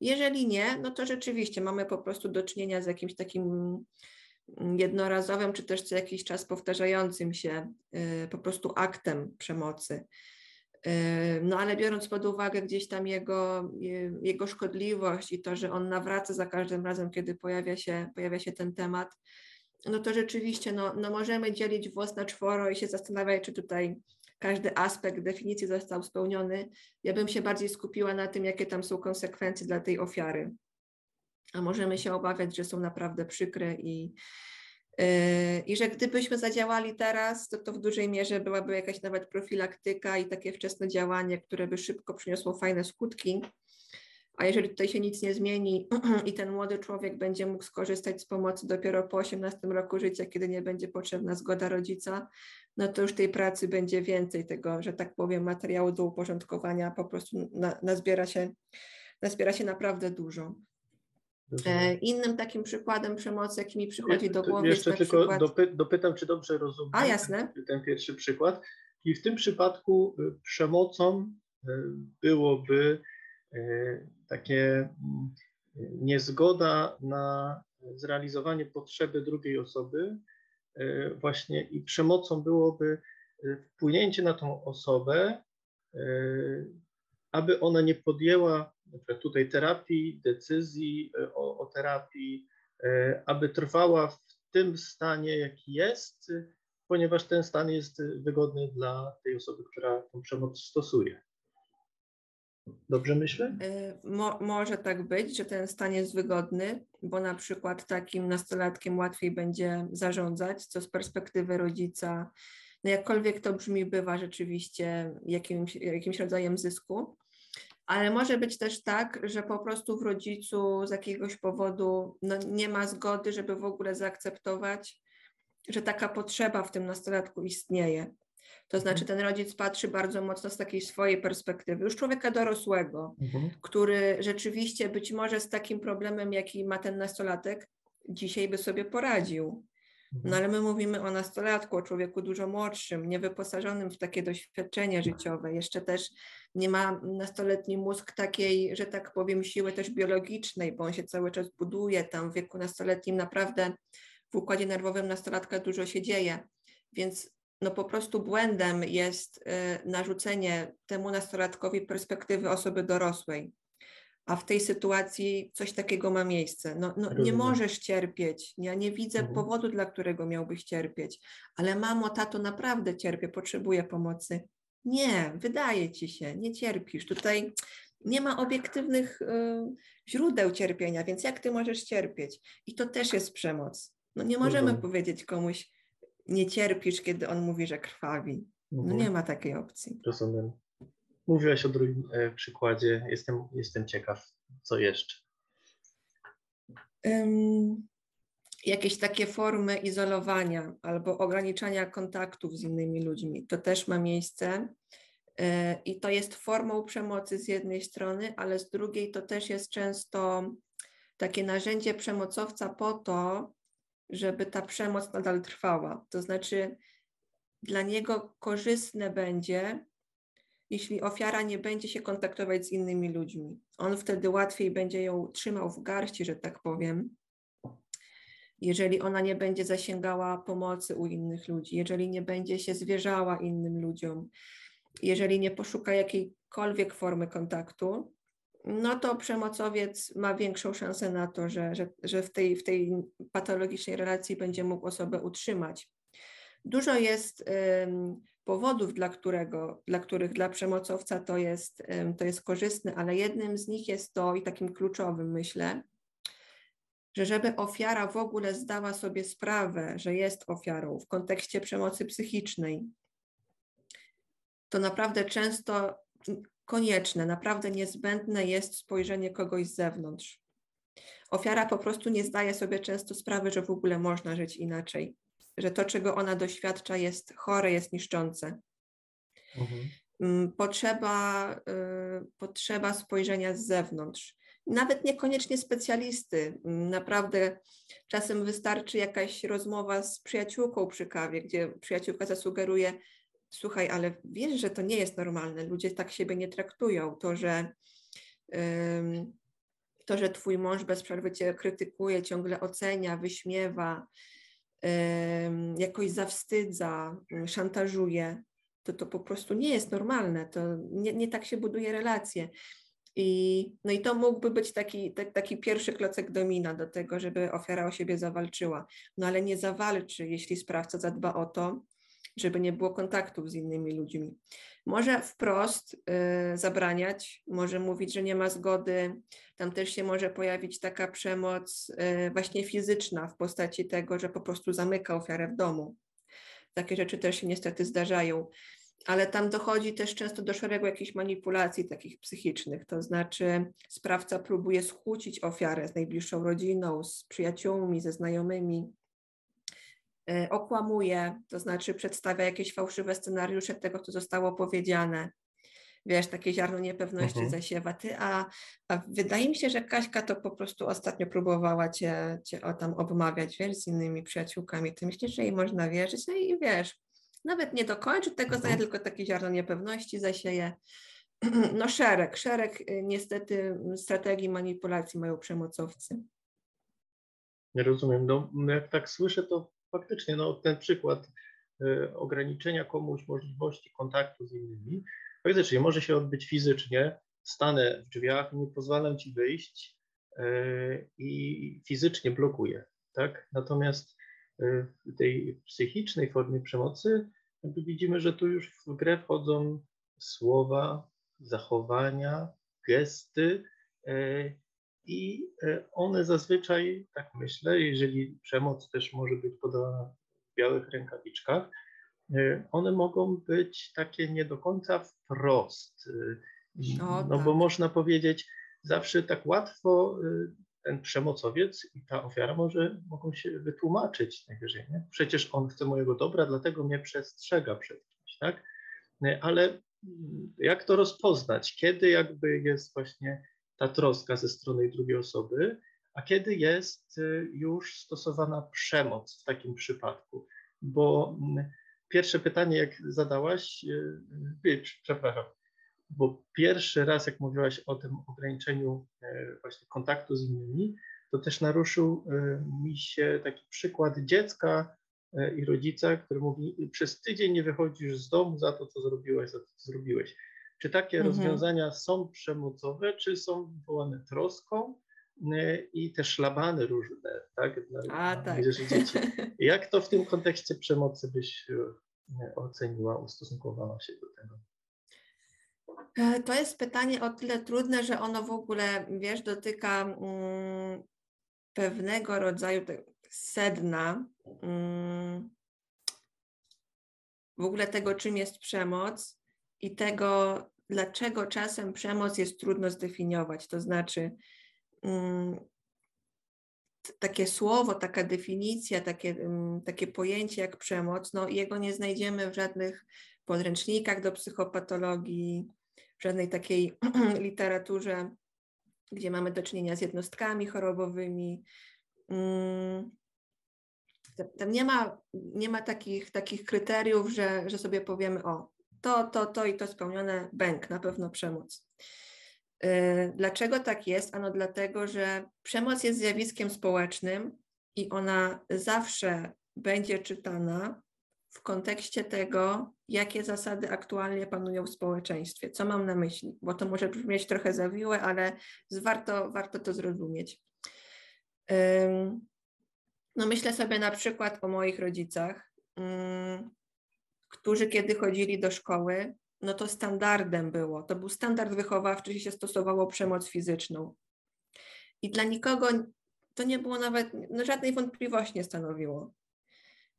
Jeżeli nie, no to rzeczywiście mamy po prostu do czynienia z jakimś takim mm, jednorazowym, czy też co jakiś czas powtarzającym się y, po prostu aktem przemocy. No ale biorąc pod uwagę gdzieś tam jego, je- jego szkodliwość i to, że on nawraca za każdym razem, kiedy pojawia się, pojawia się ten temat, no to rzeczywiście no, no możemy dzielić włos na czworo i się zastanawiać, czy tutaj każdy aspekt definicji został spełniony. Ja bym się bardziej skupiła na tym, jakie tam są konsekwencje dla tej ofiary. A możemy się obawiać, że są naprawdę przykre i, yy, i że gdybyśmy zadziałali teraz, to to w dużej mierze byłaby jakaś nawet profilaktyka i takie wczesne działanie, które by szybko przyniosło fajne skutki. A jeżeli tutaj się nic nie zmieni i ten młody człowiek będzie mógł skorzystać z pomocy dopiero po 18 roku życia, kiedy nie będzie potrzebna zgoda rodzica, no to już tej pracy będzie więcej tego, że tak powiem, materiału do uporządkowania po prostu na, nazbiera, się, nazbiera się naprawdę dużo. E, innym takim przykładem przemocy, jaki mi przychodzi do głowy, jest Jeszcze na tylko przykład... dopy, dopytam, czy dobrze rozumiem A, jasne. ten pierwszy przykład. I w tym przypadku y, przemocą y, byłoby takie mm, niezgoda na zrealizowanie potrzeby drugiej osoby, y, właśnie i przemocą byłoby y, wpłynięcie na tą osobę, y, aby ona nie podjęła tutaj terapii, decyzji y, o, o terapii, y, aby trwała w tym stanie, jaki jest, y, ponieważ ten stan jest y, wygodny dla tej osoby, która tą przemoc stosuje. Dobrze myślę? Y, Mo, może tak być, że ten stan jest wygodny, bo na przykład takim nastolatkiem łatwiej będzie zarządzać, co z perspektywy rodzica, no jakkolwiek to brzmi, bywa rzeczywiście jakimś, jakimś rodzajem zysku. Ale może być też tak, że po prostu w rodzicu z jakiegoś powodu no, nie ma zgody, żeby w ogóle zaakceptować, że taka potrzeba w tym nastolatku istnieje. To znaczy, ten rodzic patrzy bardzo mocno z takiej swojej perspektywy, już człowieka dorosłego, który rzeczywiście być może z takim problemem, jaki ma ten nastolatek, dzisiaj by sobie poradził. No ale my mówimy o nastolatku, o człowieku dużo młodszym, niewyposażonym w takie doświadczenie życiowe. Jeszcze też nie ma nastoletni mózg takiej, że tak powiem, siły też biologicznej, bo on się cały czas buduje. Tam w wieku nastoletnim naprawdę w układzie nerwowym nastolatka dużo się dzieje. Więc no po prostu błędem jest y, narzucenie temu nastolatkowi perspektywy osoby dorosłej. A w tej sytuacji coś takiego ma miejsce. No, no nie możesz cierpieć. Ja nie widzę Mhm. powodu, dla którego miałbyś cierpieć. Ale mamo, tato, naprawdę cierpię, potrzebuję pomocy. Nie, wydaje ci się, nie cierpisz. Tutaj nie ma obiektywnych y, źródeł cierpienia, więc jak ty możesz cierpieć? I to też jest przemoc. No nie możemy powiedzieć komuś, nie cierpisz, kiedy on mówi, że krwawi. No Mhm. nie ma takiej opcji. Rozumiem. Mówiłaś o drugim e, przykładzie. Jestem, jestem ciekaw, co jeszcze. Ym, jakieś takie formy izolowania albo ograniczania kontaktów z innymi ludźmi. To też ma miejsce. Y, I to jest formą przemocy z jednej strony, ale z drugiej to też jest często takie narzędzie przemocowca po to, żeby ta przemoc nadal trwała. To znaczy, dla niego korzystne będzie, jeśli ofiara nie będzie się kontaktować z innymi ludźmi. On wtedy łatwiej będzie ją trzymał w garści, że tak powiem, jeżeli ona nie będzie zasięgała pomocy u innych ludzi, jeżeli nie będzie się zwierzała innym ludziom, jeżeli nie poszuka jakiejkolwiek formy kontaktu, no to przemocowiec ma większą szansę na to, że, że, że w, tej, w tej patologicznej relacji będzie mógł osobę utrzymać. Dużo jest um, powodów, dla, którego, dla których dla przemocowca to jest, um, to jest korzystne, ale jednym z nich jest to i takim kluczowym, myślę, że żeby ofiara w ogóle zdała sobie sprawę, że jest ofiarą w kontekście przemocy psychicznej, to naprawdę często konieczne, naprawdę niezbędne jest spojrzenie kogoś z zewnątrz. Ofiara po prostu nie zdaje sobie często sprawy, że w ogóle można żyć inaczej, że to, czego ona doświadcza, jest chore, jest niszczące. Mhm. Mm, potrzeba, y, potrzeba spojrzenia z zewnątrz. Nawet niekoniecznie specjalisty. Mm, naprawdę czasem wystarczy jakaś rozmowa z przyjaciółką przy kawie, gdzie przyjaciółka zasugeruje, słuchaj, ale wiesz, że to nie jest normalne, ludzie tak siebie nie traktują, to, że to, że twój mąż bez przerwy cię krytykuje, ciągle ocenia, wyśmiewa, jakoś zawstydza, szantażuje, to to po prostu nie jest normalne, to nie, nie tak się buduje relacje. I, no i to mógłby być taki, taki pierwszy klocek domina do tego, żeby ofiara o siebie zawalczyła. No ale nie zawalczy, jeśli sprawca zadba o to, żeby nie było kontaktów z innymi ludźmi. Może wprost y, zabraniać, może mówić, że nie ma zgody. Tam też się może pojawić taka przemoc y, właśnie fizyczna w postaci tego, że po prostu zamyka ofiarę w domu. Takie rzeczy też się niestety zdarzają. Ale tam dochodzi też często do szeregu jakichś manipulacji takich psychicznych, to znaczy sprawca próbuje skłócić ofiarę z najbliższą rodziną, z przyjaciółmi, ze znajomymi, okłamuje, to znaczy przedstawia jakieś fałszywe scenariusze tego, co zostało powiedziane. Wiesz, takie ziarno niepewności mhm. zasiewa. Ty, a, a wydaje mi się, że Kaśka to po prostu ostatnio próbowała cię, cię o tam obmawiać, wiesz, z innymi przyjaciółkami. Ty myślisz, że jej można wierzyć? No i wiesz, nawet nie dokończy tego zdania, mhm. tylko takie ziarno niepewności zasieje. No szereg, szereg y, niestety strategii manipulacji mają przemocowcy. Nie rozumiem. No, jak tak słyszę, to faktycznie no, ten przykład y, ograniczenia komuś możliwości kontaktu z innymi, faktycznie może się odbyć fizycznie, stanę w drzwiach, nie pozwalam ci wyjść y, i fizycznie blokuję, tak? Natomiast y, w tej psychicznej formie przemocy widzimy, że tu już w grę wchodzą słowa, zachowania, gesty, i e, one zazwyczaj, tak myślę, jeżeli przemoc też może być podawana w białych rękawiczkach, e, one mogą być takie nie do końca wprost. E, o, no tak. bo można powiedzieć, zawsze tak łatwo ten przemocowiec i ta ofiara może, mogą się wytłumaczyć najwyżej. Nie? Przecież on chce mojego dobra, dlatego mnie przestrzega przed kimś, tak? Ale mm, jak to rozpoznać? Kiedy jakby jest właśnie ta troska ze strony drugiej osoby, a kiedy jest y, już stosowana przemoc w takim przypadku. Bo mm, pierwsze pytanie, jak zadałaś, y, y, przepraszam, bo pierwszy raz, jak mówiłaś o tym ograniczeniu właśnie kontaktu z innymi, to też naruszył mi się taki przykład dziecka i rodzica, który mówi, przez tydzień nie wychodzisz z domu za to, co zrobiłeś, za to, co zrobiłeś. Czy takie mhm. rozwiązania są przemocowe, czy są wywołane troską y, i te szlabany różne, tak? Dla, A, dla tak. dzieci. Jak to w tym kontekście przemocy byś y, oceniła, ustosunkowała się do tego? E, to jest pytanie o tyle trudne, że ono w ogóle, wiesz, dotyka mm, pewnego rodzaju sedna mm, w ogóle tego, czym jest przemoc i tego, dlaczego czasem przemoc jest trudno zdefiniować. To znaczy, um, takie słowo, taka definicja, takie, um, takie pojęcie jak przemoc, no jego nie znajdziemy w żadnych podręcznikach do psychopatologii, w żadnej takiej literaturze, gdzie mamy do czynienia z jednostkami chorobowymi. Um, tam nie ma, nie ma takich, takich kryteriów, że, że sobie powiemy, o, to, to, to i to spełnione, bęk, na pewno przemoc. Y, dlaczego tak jest? Ano dlatego, że przemoc jest zjawiskiem społecznym i ona zawsze będzie czytana w kontekście tego, jakie zasady aktualnie panują w społeczeństwie. Co mam na myśli? Bo to może brzmieć trochę zawiłe, ale warto, warto to zrozumieć. No myślę sobie na przykład o moich rodzicach, którzy kiedy chodzili do szkoły, no to standardem było, to był standard wychowawczy, się stosowało przemoc fizyczną. I dla nikogo to nie było nawet, no żadnej wątpliwości nie stanowiło. Mhm.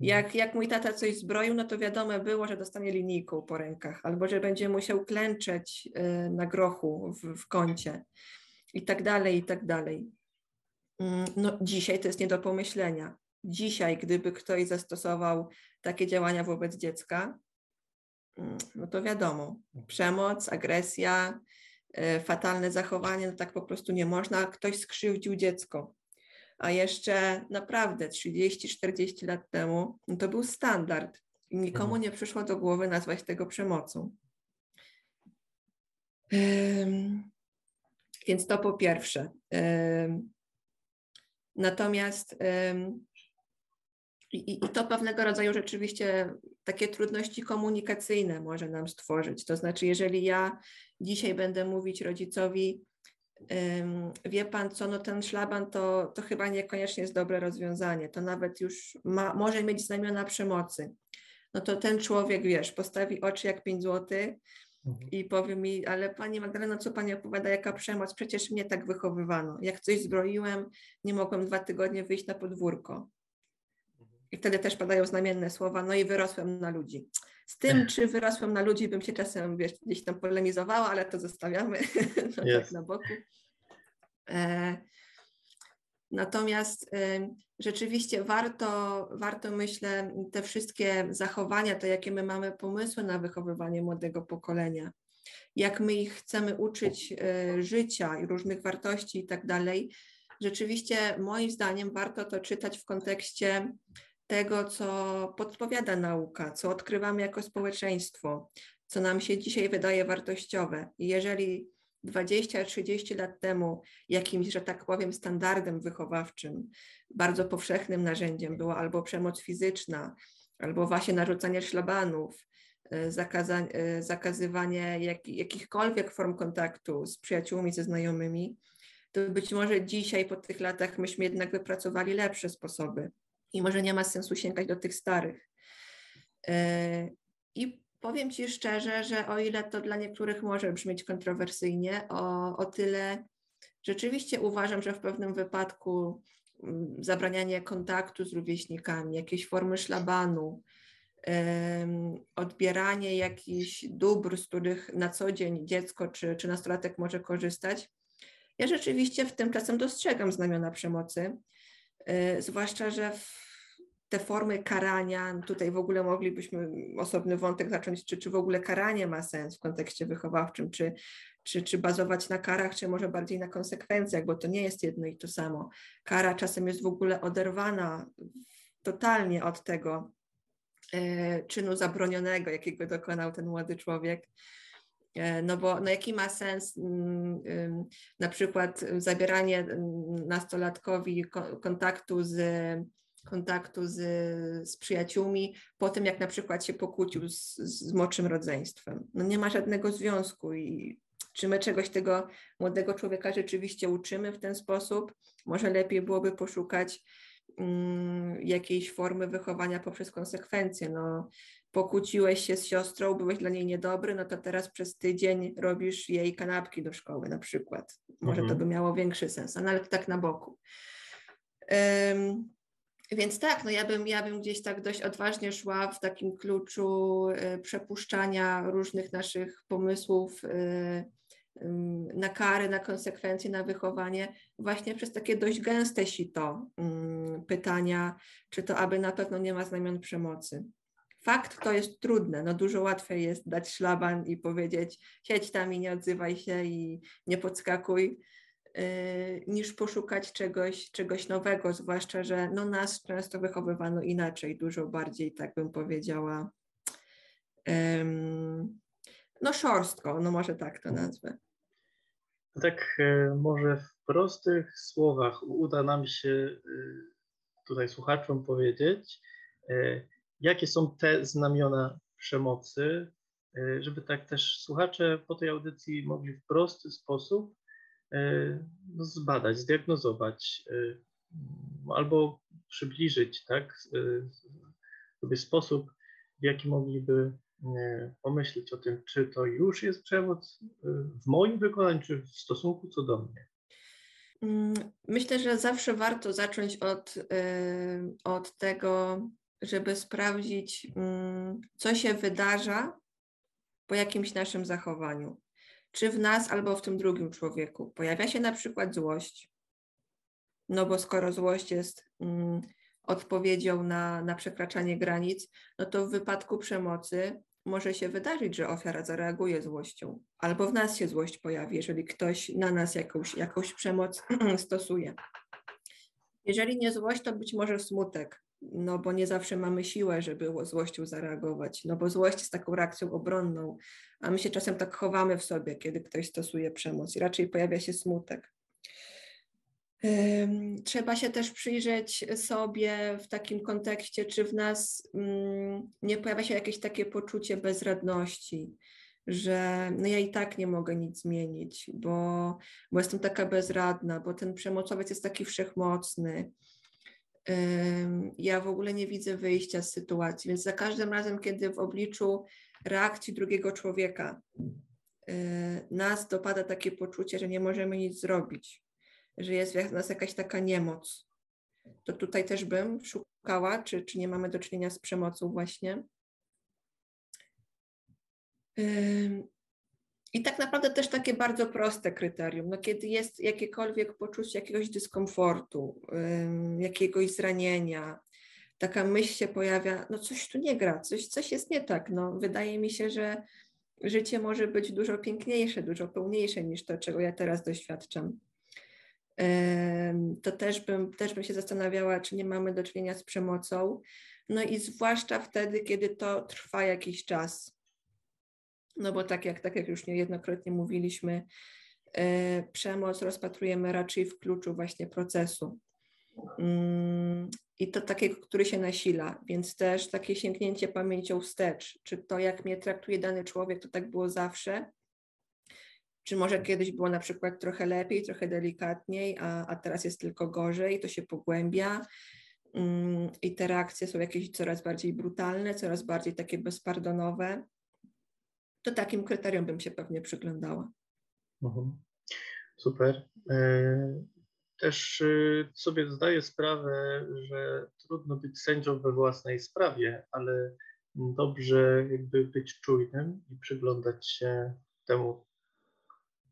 Jak, jak mój tata coś zbroił, no to wiadomo było, że dostanie linijką po rękach, albo że będzie musiał klęczeć y, na grochu w, w kącie i tak dalej, i tak dalej. Mm, no dzisiaj to jest nie do pomyślenia. Dzisiaj, gdyby ktoś zastosował takie działania wobec dziecka, mm, no to wiadomo, przemoc, agresja, y, fatalne zachowanie, no tak po prostu nie można. Ktoś skrzywdził dziecko a jeszcze naprawdę 30-40 lat temu no to był standard. Nikomu mhm. nie przyszło do głowy nazwać tego przemocą. Więc to po pierwsze. Natomiast i, i, to pewnego rodzaju rzeczywiście takie trudności komunikacyjne może nam stworzyć. To znaczy, jeżeli ja dzisiaj będę mówić rodzicowi, wie pan co, no ten szlaban to, to chyba niekoniecznie jest dobre rozwiązanie, to nawet już ma, może mieć znamiona przemocy. No to ten człowiek, wiesz, postawi oczy jak 5 złotych mhm. i powie mi, ale pani Magdalena, co pani opowiada, jaka przemoc, przecież mnie tak wychowywano. Jak coś zbroiłem, nie mogłem dwa tygodnie wyjść na podwórko. I wtedy też padają znamienne słowa, no i wyrosłem na ludzi. Z tym, czy wyrosłem na ludzi, bym się czasem wiesz, gdzieś tam polemizowała, ale to zostawiamy no, yes. tak na boku. E, natomiast e, rzeczywiście warto, warto, myślę, te wszystkie zachowania, to jakie my mamy pomysły na wychowywanie młodego pokolenia, jak my ich chcemy uczyć e, życia i różnych wartości i tak dalej, rzeczywiście moim zdaniem warto to czytać w kontekście tego, co podpowiada nauka, co odkrywamy jako społeczeństwo, co nam się dzisiaj wydaje wartościowe. I jeżeli 20-30 lat temu jakimś, że tak powiem, standardem wychowawczym, bardzo powszechnym narzędziem była albo przemoc fizyczna, albo właśnie narzucanie szlabanów, e, zakaza, e, zakazywanie jak, jakichkolwiek form kontaktu z przyjaciółmi, ze znajomymi, to być może dzisiaj po tych latach myśmy jednak wypracowali lepsze sposoby i może nie ma sensu sięgać do tych starych. E, I powiem Ci szczerze, że o ile to dla niektórych może brzmieć kontrowersyjnie, o, o tyle rzeczywiście uważam, że w pewnym wypadku mm, zabranianie kontaktu z rówieśnikami, jakieś formy szlabanu, odbieranie jakichś dóbr, z których na co dzień dziecko czy, czy nastolatek może korzystać. Ja rzeczywiście w tym czasem dostrzegam znamiona przemocy, zwłaszcza, że te formy karania, tutaj w ogóle moglibyśmy osobny wątek zacząć, czy, czy w ogóle karanie ma sens w kontekście wychowawczym, czy, czy, czy bazować na karach, czy może bardziej na konsekwencjach, bo to nie jest jedno i to samo. Kara czasem jest w ogóle oderwana totalnie od tego e, czynu zabronionego, jakiego dokonał ten młody człowiek. E, no bo no jaki ma sens mm, na przykład zabieranie mm, nastolatkowi kontaktu z kontaktu z, z przyjaciółmi po tym, jak na przykład się pokłócił z, z młodszym rodzeństwem. No nie ma żadnego związku i czy my czegoś tego młodego człowieka rzeczywiście uczymy w ten sposób? Może lepiej byłoby poszukać um, jakiejś formy wychowania poprzez konsekwencje. No, pokłóciłeś się z siostrą, byłeś dla niej niedobry, no to teraz przez tydzień robisz jej kanapki do szkoły na przykład. Może mhm. to by miało większy sens, no, ale to tak na boku. Um, więc tak, no ja bym, ja bym gdzieś tak dość odważnie szła w takim kluczu y, przepuszczania różnych naszych pomysłów y, na kary, na konsekwencje, na wychowanie, właśnie przez takie dość gęste sito pytania, czy to aby na pewno nie ma znamion przemocy. Fakt to jest trudne, no dużo łatwiej jest dać szlaban i powiedzieć siedź tam i nie odzywaj się i nie podskakuj, Y, niż poszukać czegoś, czegoś nowego, zwłaszcza, że no nas często wychowywano inaczej, dużo bardziej, tak bym powiedziała, no szorstko, no może tak to nazwę. Tak e, może w prostych słowach uda nam się e, tutaj słuchaczom powiedzieć, e, jakie są te znamiona przemocy, e, żeby tak też słuchacze po tej audycji mogli w prosty sposób no, zbadać, zdiagnozować albo przybliżyć tak, sobie sposób, w jaki mogliby pomyśleć o tym, czy to już jest przemoc w moim wykonaniu, czy w stosunku co do mnie. Mm, myślę, że zawsze warto zacząć od, od tego, żeby sprawdzić, mm, co się wydarza po jakimś naszym zachowaniu. Czy w nas, albo w tym drugim człowieku. Pojawia się na przykład złość. No bo skoro złość jest mm, odpowiedzią na, na przekraczanie granic, no to w wypadku przemocy może się wydarzyć, że ofiara zareaguje złością, albo w nas się złość pojawi, jeżeli ktoś na nas jakąś, jakąś przemoc stosuje. Jeżeli nie złość, to być może smutek, no bo nie zawsze mamy siłę, żeby złością zareagować, no bo złość jest taką reakcją obronną, a my się czasem tak chowamy w sobie, kiedy ktoś stosuje przemoc i raczej pojawia się smutek. Trzeba się też przyjrzeć sobie w takim kontekście, czy w nas mm, nie pojawia się jakieś takie poczucie bezradności, że no ja i tak nie mogę nic zmienić, bo, bo jestem taka bezradna, bo ten przemocowiec jest taki wszechmocny. Ja w ogóle nie widzę wyjścia z sytuacji, więc za każdym razem, kiedy w obliczu reakcji drugiego człowieka y, nas dopada takie poczucie, że nie możemy nic zrobić, że jest w nas jakaś taka niemoc. To tutaj też bym szukała, czy, czy nie mamy do czynienia z przemocą właśnie. I tak naprawdę też takie bardzo proste kryterium. No, kiedy jest jakiekolwiek poczucie jakiegoś dyskomfortu, jakiegoś zranienia, taka myśl się pojawia, no coś tu nie gra, coś, coś jest nie tak. No, wydaje mi się, że życie może być dużo piękniejsze, dużo pełniejsze niż to, czego ja teraz doświadczam to też bym, też bym się zastanawiała, czy nie mamy do czynienia z przemocą. No i zwłaszcza wtedy, kiedy to trwa jakiś czas. No bo tak jak, tak jak już niejednokrotnie mówiliśmy, e, przemoc rozpatrujemy raczej w kluczu właśnie procesu. Mm, I to takiego, który się nasila, więc też takie sięgnięcie pamięcią wstecz, czy to, jak mnie traktuje dany człowiek, to tak było zawsze, czy może kiedyś było na przykład trochę lepiej, trochę delikatniej, a, a teraz jest tylko gorzej, to się pogłębia mm, i te reakcje są jakieś coraz bardziej brutalne, coraz bardziej takie bezpardonowe. To takim kryterium bym się pewnie przyglądała. Mhm. Super. E, też y, sobie zdaję sprawę, że trudno być sędzią we własnej sprawie, ale dobrze jakby być czujnym i przyglądać się temu,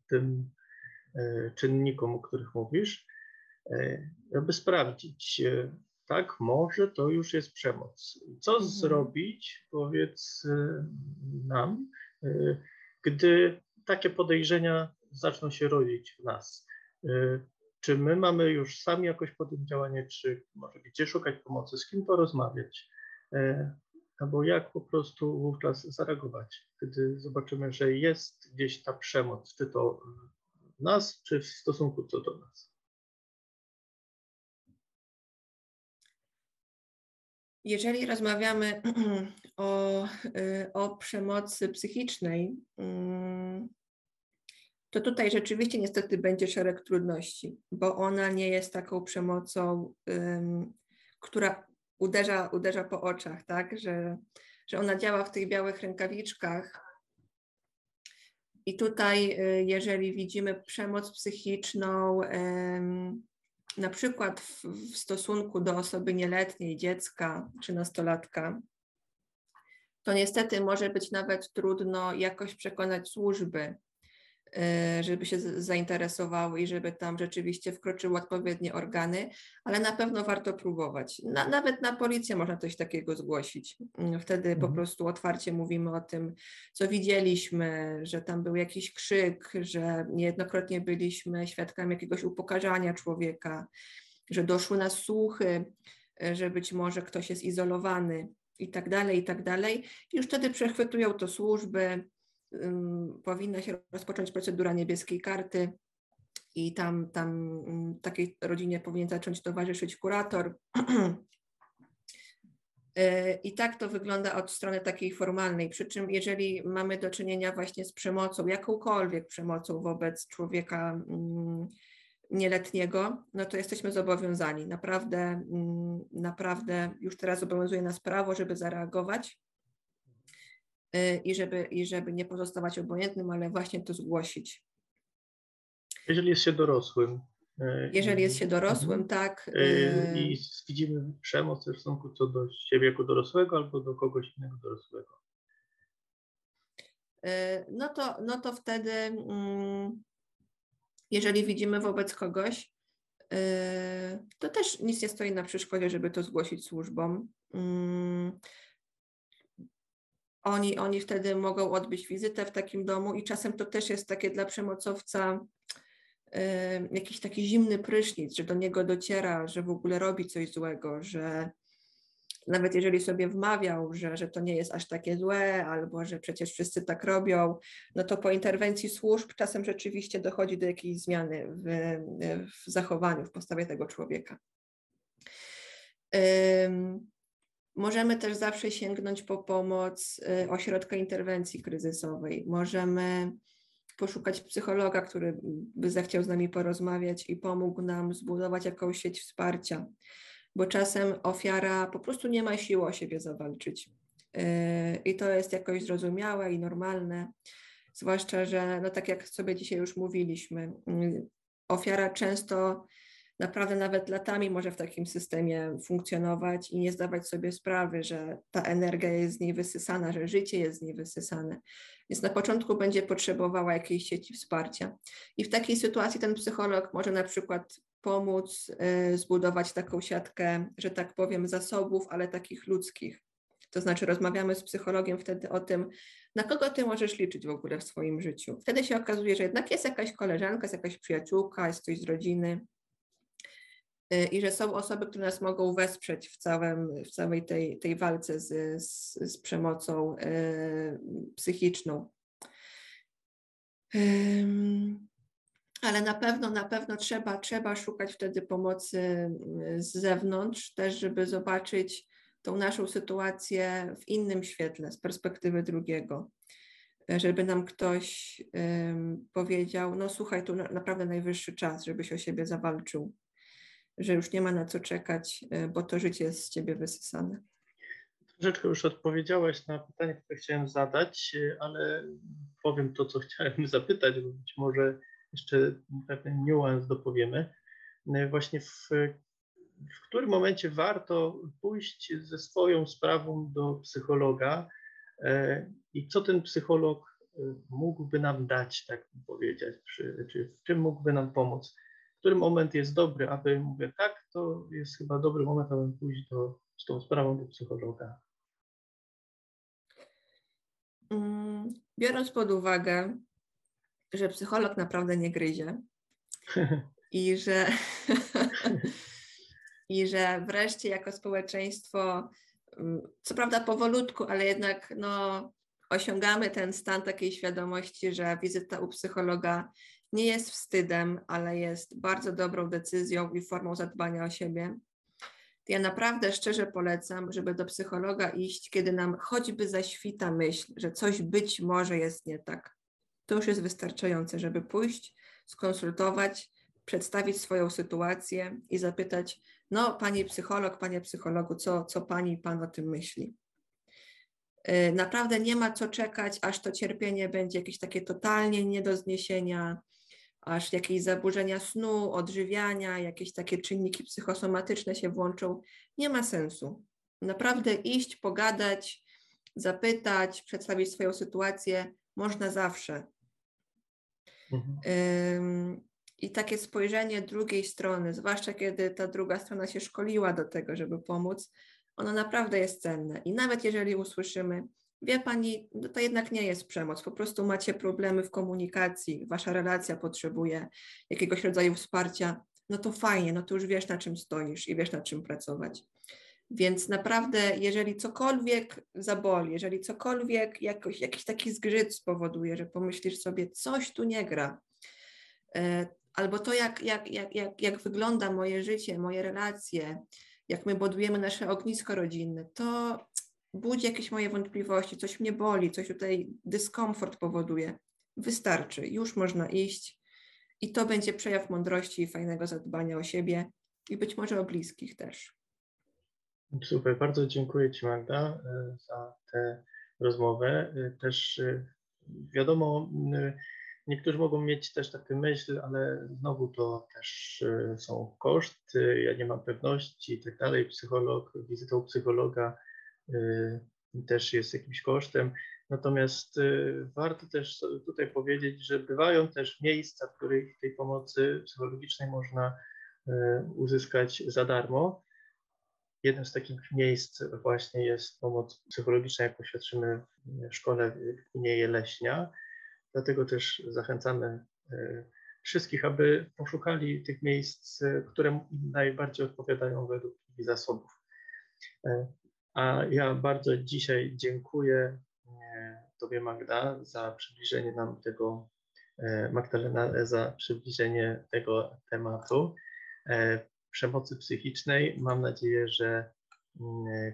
tym e, czynnikom, o których mówisz, e, aby sprawdzić, e, tak, może to już jest przemoc. Co mhm. zrobić, powiedz nam, gdy takie podejrzenia zaczną się rodzić w nas? Czy my mamy już sami jakoś podjąć działanie, czy może gdzie szukać pomocy, z kim porozmawiać? Albo jak po prostu wówczas zareagować, gdy zobaczymy, że jest gdzieś ta przemoc, czy to w nas, czy w stosunku co do nas. Jeżeli rozmawiamy o, y, o przemocy psychicznej, mm, to tutaj rzeczywiście niestety będzie szereg trudności, bo ona nie jest taką przemocą, która uderza, uderza po oczach, tak? Że, że ona działa w tych białych rękawiczkach. I tutaj, y, jeżeli widzimy przemoc psychiczną, na przykład w, w stosunku do osoby nieletniej, dziecka czy nastolatka, to niestety może być nawet trudno jakoś przekonać służby, żeby się zainteresowały i żeby tam rzeczywiście wkroczyły odpowiednie organy, ale na pewno warto próbować. Na, nawet na policję można coś takiego zgłosić. Mm, wtedy mhm. po prostu otwarcie mówimy o tym, co widzieliśmy, że tam był jakiś krzyk, że niejednokrotnie byliśmy świadkami jakiegoś upokarzania człowieka, że doszły nas słuchy, e, że być może ktoś jest izolowany i tak dalej, i tak dalej. I już wtedy przechwytują to służby, powinna się rozpocząć procedura niebieskiej karty i tam, tam takiej rodzinie powinien zacząć towarzyszyć kurator. E, I tak to wygląda od strony takiej formalnej. Przy czym, jeżeli mamy do czynienia właśnie z przemocą, jakąkolwiek przemocą wobec człowieka mm, nieletniego, no to jesteśmy zobowiązani. Naprawdę, mm, naprawdę już teraz obowiązuje nas prawo, żeby zareagować i żeby, i żeby nie pozostawać obojętnym, ale właśnie to zgłosić. Jeżeli jest się dorosłym, E, Jeżeli jest się dorosłym, tak. E, I widzimy przemoc w stosunku co do siebie jako dorosłego albo do kogoś innego dorosłego. No to, no to wtedy, mm, jeżeli widzimy wobec kogoś, to też nic nie stoi na przeszkodzie, żeby to zgłosić służbom. Oni, oni wtedy mogą odbyć wizytę w takim domu i czasem to też jest takie dla przemocowca jakiś taki zimny prysznic, że do niego dociera, że w ogóle robi coś złego, że nawet jeżeli sobie wmawiał, że, że to nie jest aż takie złe, albo że przecież wszyscy tak robią, no to po interwencji służb czasem rzeczywiście dochodzi do jakiejś zmiany w, w zachowaniu, w postawie tego człowieka. Możemy też zawsze sięgnąć po pomoc y, ośrodka interwencji kryzysowej. Możemy poszukać psychologa, który by zechciał z nami porozmawiać i pomógł nam zbudować jakąś sieć wsparcia, bo czasem ofiara po prostu nie ma siły o siebie zawalczyć. Yy, I to jest jakoś zrozumiałe i normalne, zwłaszcza, że no tak jak sobie dzisiaj już mówiliśmy, yy, ofiara często naprawdę nawet latami może w takim systemie funkcjonować i nie zdawać sobie sprawy, że ta energia jest z niej wysysana, że życie jest z niej wysysane. Więc na początku będzie potrzebowała jakiejś sieci wsparcia. I w takiej sytuacji ten psycholog może na przykład pomóc y, zbudować taką siatkę, że tak powiem, zasobów, ale takich ludzkich. To znaczy, rozmawiamy z psychologiem wtedy o tym, na kogo ty możesz liczyć w ogóle w swoim życiu. Wtedy się okazuje, że jednak jest jakaś koleżanka, jest jakaś przyjaciółka, jest ktoś z rodziny, i że są osoby, które nas mogą wesprzeć w, całym, w całej tej, tej walce z, z, z przemocą y, psychiczną. Ale na pewno, na pewno trzeba, trzeba szukać wtedy pomocy y, z zewnątrz, też żeby zobaczyć tą naszą sytuację w innym świetle, z perspektywy drugiego. Żeby nam ktoś powiedział, no słuchaj, tu naprawdę najwyższy czas, żebyś o siebie zawalczył że już nie ma na co czekać, e, bo to życie jest z ciebie wysysane. Troszeczkę już odpowiedziałaś na pytanie, które chciałem zadać, e, ale powiem to, co chciałem zapytać, bo być może jeszcze pewien niuans dopowiemy. E, właśnie w, w którym momencie warto pójść ze swoją sprawą do psychologa i co ten psycholog mógłby nam dać, tak powiedzieć, czy, w czym mógłby nam pomóc? Który moment jest dobry, aby mówię tak, to jest chyba dobry moment, aby pójść do, z tą sprawą do psychologa. Mm, biorąc pod uwagę, że psycholog naprawdę nie gryzie i że, i że wreszcie jako społeczeństwo, mm, co prawda powolutku, ale jednak no, osiągamy ten stan takiej świadomości, że wizyta u psychologa nie jest wstydem, ale jest bardzo dobrą decyzją i formą zadbania o siebie. Ja naprawdę szczerze polecam, żeby do psychologa iść, kiedy nam choćby zaświta myśl, że coś być może jest nie tak. To już jest wystarczające, żeby pójść, skonsultować, przedstawić swoją sytuację i zapytać: No, pani psycholog, panie psychologu, co, co pani pan o tym myśli? Y, naprawdę nie ma co czekać, aż to cierpienie będzie jakieś takie totalnie nie do zniesienia, aż jakieś zaburzenia snu, odżywiania, jakieś takie czynniki psychosomatyczne się włączą, nie ma sensu. Naprawdę iść, pogadać, zapytać, przedstawić swoją sytuację można zawsze. Mhm. I takie spojrzenie drugiej strony, zwłaszcza kiedy ta druga strona się szkoliła do tego, żeby pomóc, ono naprawdę jest cenne. I nawet jeżeli usłyszymy, wie pani, no to jednak nie jest przemoc, po prostu macie problemy w komunikacji, wasza relacja potrzebuje jakiegoś rodzaju wsparcia, no to fajnie, no to już wiesz na czym stoisz i wiesz na czym pracować. Więc naprawdę, jeżeli cokolwiek zaboli, jeżeli cokolwiek jakoś, jakiś taki zgrzyt spowoduje, że pomyślisz sobie, coś tu nie gra, e, albo to, jak, jak, jak, jak, jak wygląda moje życie, moje relacje, jak my budujemy nasze ognisko rodzinne, to budzi jakieś moje wątpliwości, coś mnie boli, coś tutaj dyskomfort powoduje. Wystarczy, już można iść i to będzie przejaw mądrości i fajnego zadbania o siebie i być może o bliskich też. Super, bardzo dziękuję Ci Magda e, za tę rozmowę. E, też e, wiadomo, niektórzy mogą mieć też taką myśl, ale znowu to też są koszty, ja nie mam pewności i tak dalej. Psycholog, wizyta u psychologa też jest jakimś kosztem. Natomiast warto też tutaj powiedzieć, że bywają też miejsca, w których tej pomocy psychologicznej można uzyskać za darmo. Jednym z takich miejsc właśnie jest pomoc psychologiczna, jaką świadczymy w szkole w gminie Jeleśnia. Dlatego też zachęcamy wszystkich, aby poszukali tych miejsc, które najbardziej odpowiadają według ich zasobów. E, a ja bardzo dzisiaj dziękuję Tobie, Magda, za przybliżenie nam tego, Magdalena, za przybliżenie tego tematu przemocy psychicznej. Mam nadzieję, że, mm,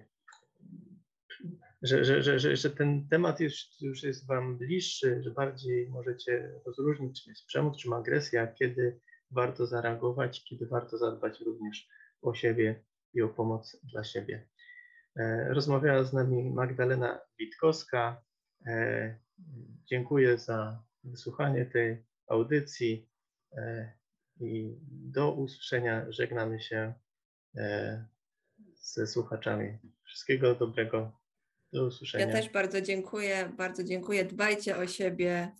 że, że, że, że, że ten temat już, już jest Wam bliższy, że bardziej możecie rozróżnić, czym jest przemoc, czym agresja, kiedy warto zareagować, kiedy warto zadbać również o siebie i o pomoc dla siebie. E, rozmawiała z nami Magdalena Witkowska. E, dziękuję za wysłuchanie tej audycji. E, i do usłyszenia. Żegnamy się ze słuchaczami. Wszystkiego dobrego. Do usłyszenia. Ja też bardzo dziękuję, bardzo dziękuję. Dbajcie o siebie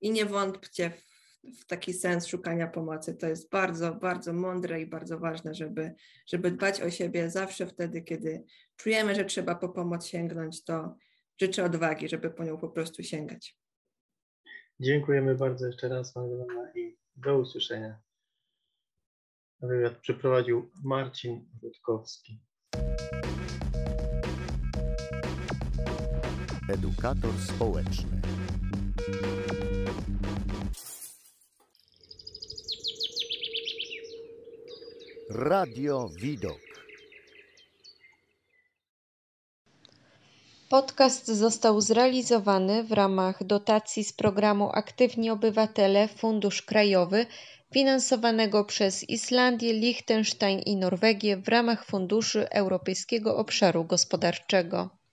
i nie wątpcie w, w taki sens szukania pomocy. To jest bardzo, bardzo mądre i bardzo ważne, żeby, żeby dbać o siebie zawsze wtedy, kiedy czujemy, że trzeba po pomoc sięgnąć, to życzę odwagi, żeby po nią po prostu sięgać. Dziękujemy bardzo jeszcze raz Magdalena i do usłyszenia. Wywiad przeprowadził Marcin Rutkowski. Edukator społeczny. Radio Widok. Podcast został zrealizowany w ramach dotacji z programu Aktywni Obywatele Fundusz Krajowy finansowanego przez Islandię, Liechtenstein i Norwegię w ramach Funduszy Europejskiego Obszaru Gospodarczego.